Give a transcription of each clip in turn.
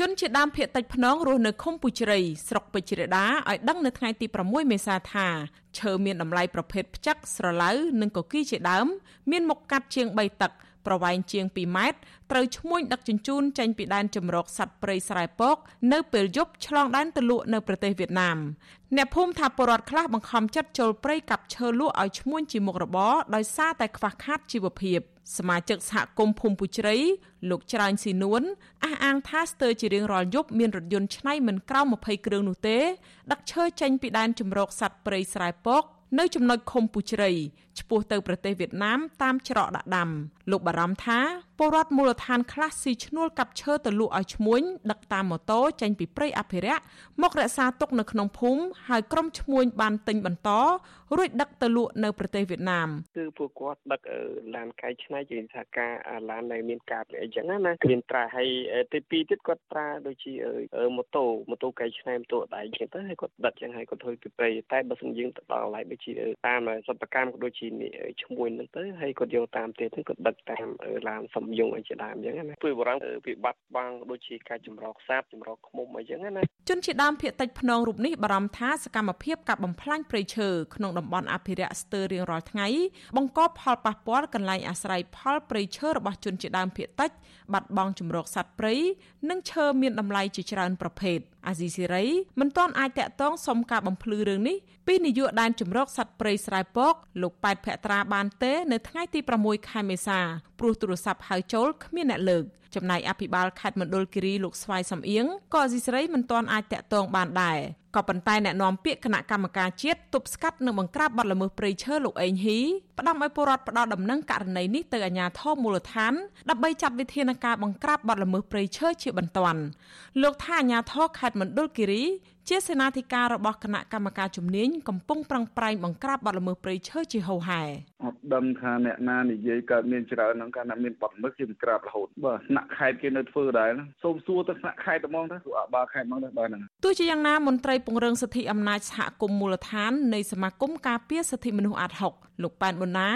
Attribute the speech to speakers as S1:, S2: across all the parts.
S1: ជនជាដើមភៀតតិចភ្នងរស់នៅឃុំពុជ្រៃស្រុកពេជ្រដាឲ្យដឹងនៅថ្ងៃទី6មេសាថាឈើមានតម្លៃប្រភេទផ្ចឹកស្រឡៅនិងកគីជាដើម មានមុខកាត់ជាង3តឹក ប្រវែងជាង2ម៉ែត្រត្រូវឈ្មួញដឹកជញ្ជូនចេញពីដែនជំរកសត្វព្រៃស្រែពក នៅពេលយប់ឆ្លងដែនទៅលក់នៅប្រទេសវៀតណាមអ្នកភូមិថាពលរដ្ឋខ្លះបង្ខំចិត្តចូលព្រៃកាប់ឈើលក់ឲ្យឈ្មួញជាមុខរបរដោយសារតែខ្វះខាតជីវភាពសមាជិកសហគមន៍ភូមិពុជ្រៃលោកច្រើនស៊ីនួនអះអាងថាស្ទើរជារៀងរាល់យប់មានរថយន្តឆ្នៃមិនក្រោម20គ្រឿងនោះទេដឹកឈើចេញពីដែនជំរកសត្វព្រៃស្រែពក នៅចំណុចឃុំពុជ្រៃឆ្ពោះទៅប្រទេសវៀតណាមតាមច្រកដាក់ដាំលោកបារម្ភថាពលរដ្ឋមូលដ្ឋានខ្លះស៊ីឈ្នួលកាប់ឈើទៅលក់ឲ្យឈ្មួញដឹកតាមម៉ូតូចេញពីព្រៃអភិរក្សមករក្សាទុកនៅក្នុងភូមិហើយក្រុមឈ្មួញបានទិញបន្តរួចដឹកទៅលក់នៅប្រទេសវៀតណាម
S2: គឺពួកគាត់ដឹកឡានកែច្នៃជាថាការឡានដែលមានការអីចឹងណាមានត្រាហើយទី2ទៀតគាត់ត្រាដូចជាម៉ូតូម៉ូតូកែច្នៃម៉ូតូដៃចឹងទៅហើយគាត់ដឹកចឹងហើយគាត់ធ្វើពីព្រៃតែបើសិនយើងទៅដល់កន្លែងដូចជាតាមសិប្បកម្មក៏ដូចជាឈ្មួញហ្នឹងទៅហើយគាត់យកតាមទៀតហ្នឹងគាត់ដឹកតាមឡានសំយងអីជាដើមអញ្ចឹងណាពីបរងពីបាត់បង់ដូចជាការចម្រោកសាបចម្រោកឃុំអីចឹងណា
S1: ជនជាដើមភៀតតិចភ្នងរូបនេះបារម្ភថាសកម្មភាពកាប់បំផ្លាញព្រៃឈើក្នុងតំបន់អភិរក្សស្ទើររៀងរាល់ថ្ងៃបង្កផលប៉ះពាល់កន្លែងអាស្រ័យផលព្រៃឈើរបស់ជនជាដើមភៀតតិចបាត់បង់ចម្រោកសត្វព្រៃនិងឈើមានតម្លៃជាច្រើនប្រភេទអាស៊ីសេរីមិនទាន់អាចតាក់ទងសុំការបំភ្លឺរឿងនេះពីនាយកដែនជំរកសត្វព្រៃស្រែពកលោកប៉ែតភក្ត្រាបានទេ នៅថ្ងៃទី6ខែមេសាព្រោះទូរស័ព្ទហៅចូលគ្មានអ្នកលើកចំណែកអភិបាលខេត្តមណ្ឌលគិរីលោកស្វាយសំអៀងក៏អសីស្រីមិនទាន់អាចតាក់ទងបានដែរ ក៏ប៉ុន្តែអ្នកនាំពាក្យគណៈកម្មការជាតិទប់ស្កាត់និងបង្ក្រាបបទល្មើសព្រៃឈើលោកអេងហ៊ីផ្ដាំឲ្យពលរដ្ឋផ្ដោតដំណឹងករណីនេះទៅអាជ្ញាធរមូលដ្ឋានដើម្បីចាត់វិធានការបង្ក្រាបបទល្មើសព្រៃឈើជាបន្ទាន់លោកថាអាជ្ញាធរខេត្តមណ្ឌលគិរី ជាសេនាធិការរបស់គណៈកម្មការជំនាញកំពុងប្រឹងប្រែងបង្ក្រាបបទល្មើសព្រៃឈើជាហូរហែ
S3: អត់ដឹងថាអ្នកណានិយាយកើតមានច្រើនហ្នឹងកាលណាមានបទល្មើសគេបង្ក្រាបរហូតបើថ្នាក់ខេត្តគេនៅធ្វើដែរសូមសួរទៅថ្នាក់ខេត្តហ្មងទៅអបាលខេត្តហ្មងទៅបើហ្នឹង
S1: ទោះជាយ៉ាងណាមន្ត្រីពង្រឹងសិទ្ធិអំណាចសហគមន៍មូលដ្ឋាននៃសមាគមការពារសិទ្ធិមនុស្សអាត់ហុកលោកប៉ែនប៊ុនណា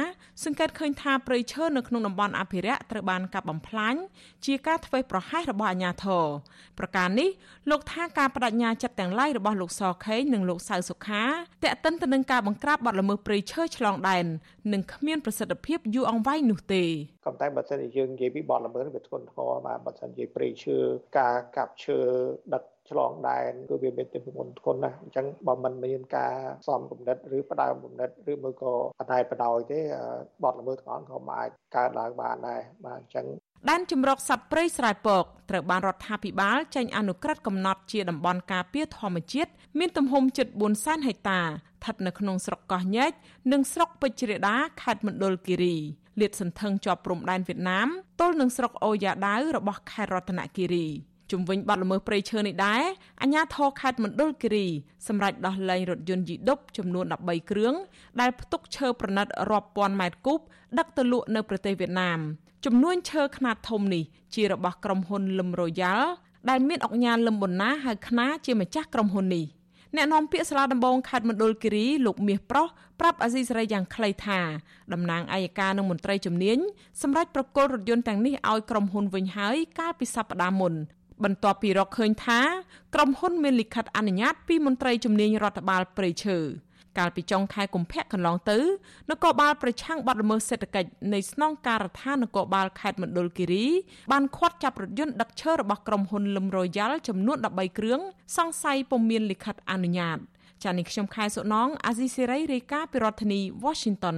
S1: សង្កេតឃើញថាព្រៃឈើនៅក្នុងតំបន់អភិរក្សត្រូវបានកាប់បំផ្លាញជាការធ្វេសប្រហែសរបស់អាជ្ញាធរប្រការនេះលោកថាការបដិញ្ញាចិត្តទាំងឡាយរបស់លោកសខេងនិងលោកសៅសុខាតេតិនទៅនឹងការបង្ក្រាបបទល្មើសព្រៃឈើឆ្លងដែននិងគ្មានប្រសិទ្ធភាពយូរអង្វែងនោះទេ
S4: ក៏តែបើសិនជាយើងនិយាយពីបទល្មើសវាធ្ងន់ធ្ងរបាទបើសិនជាព្រៃឈើការកាប់ឈើដឹកឆ្លងដែនគឺវាមានទម្ងន់ធ្ងន់ណាស់អញ្ចឹងបើមិនមានការសំគំនិតឬផ្ដើមគំនិតឬមួយក៏បដិបដោយទេបទល្មើសទាំងអស់ក៏អាចកើតឡើងបានដែរបាទអញ្ចឹង
S1: ដែនជំរកសត្វព្រៃស្រែពក ត្រូវបានរដ្ឋាភិបាលចេញអនុក្រឹត្យកំណត់ជាតំបន់ការពារធម្មជាតិមានទំហំជិត4សែនហិកតាស្ថិតនៅក្នុងស្រុកកោះញែកនិងស្រុកពេជ្រដាខេត្តមណ្ឌលគិរីលាតសន្ធឹងជាប់ព្រំដែនវៀតណាមទល់នឹងស្រុកអូយ៉ាដាវរបស់ខេត្តរតនគិរី ជំវិញបាត់ល្មើសព្រៃឈើនេះដែរអាជ្ញាធរខេត្តមណ្ឌលគិរីសម្រាប់ដោះលែងរថយន្តយីដុបចំនួន13គ្រឿងដែលផ្ទុកឈើប្រណិតរាប់ពាន់ម៉ែត្រគូបដឹកទៅលក់នៅប្រទេសវៀតណាមចំនួនឈើខ្នាតធំនេះជារបស់ក្រុមហ៊ុនលឹមរ៉ូយ៉ាល់ដែលមានអង្គការលឹមប៊ុនណាហៅខ្នាជាម្ចាស់ក្រុមហ៊ុននេះអ្នកនាំពាក្យសាលាដំបងខេត្តមណ្ឌលគិរីលោកមាសប្រុសប្រាប់អាស៊ីសេរីយ៉ាងខ្លីថាតំណាងអัยការនិងមន្ត្រីជំនាញសម្រាប់ប្រគល់រថយន្តទាំងនេះឲ្យក្រុមហ៊ុនវិញហើយកាលពីសប្តាហ៍មុន បន្ទាប់ពីរកឃើញថាក្រុមហ៊ុនមានលិខិតអនុញ្ញាតពីមន្ត្រីជំនាញរដ្ឋបាលព្រៃឈើកាលពីចុងខែកុម្ភៈកន្លងទៅនគរបាលប្រឆាំងបទល្មើសសេដ្ឋកិច្ចនៃស្នងការដ្ឋាននគរបាលខេត្តមណ្ឌលគិរីបានឃាត់ចាប់រថយន្តដឹកឈើរបស់ក្រុមហ៊ុនលឹមរ៉ូយ៉ាល់ចំនួន13គ្រឿងសង្ស័យពុំមានលិខិតអនុញ្ញាតចា៎នេះខ្ញុំខែសុណងអាស៊ីសេរីរាយការណ៍ពីរដ្ឋធានី Washington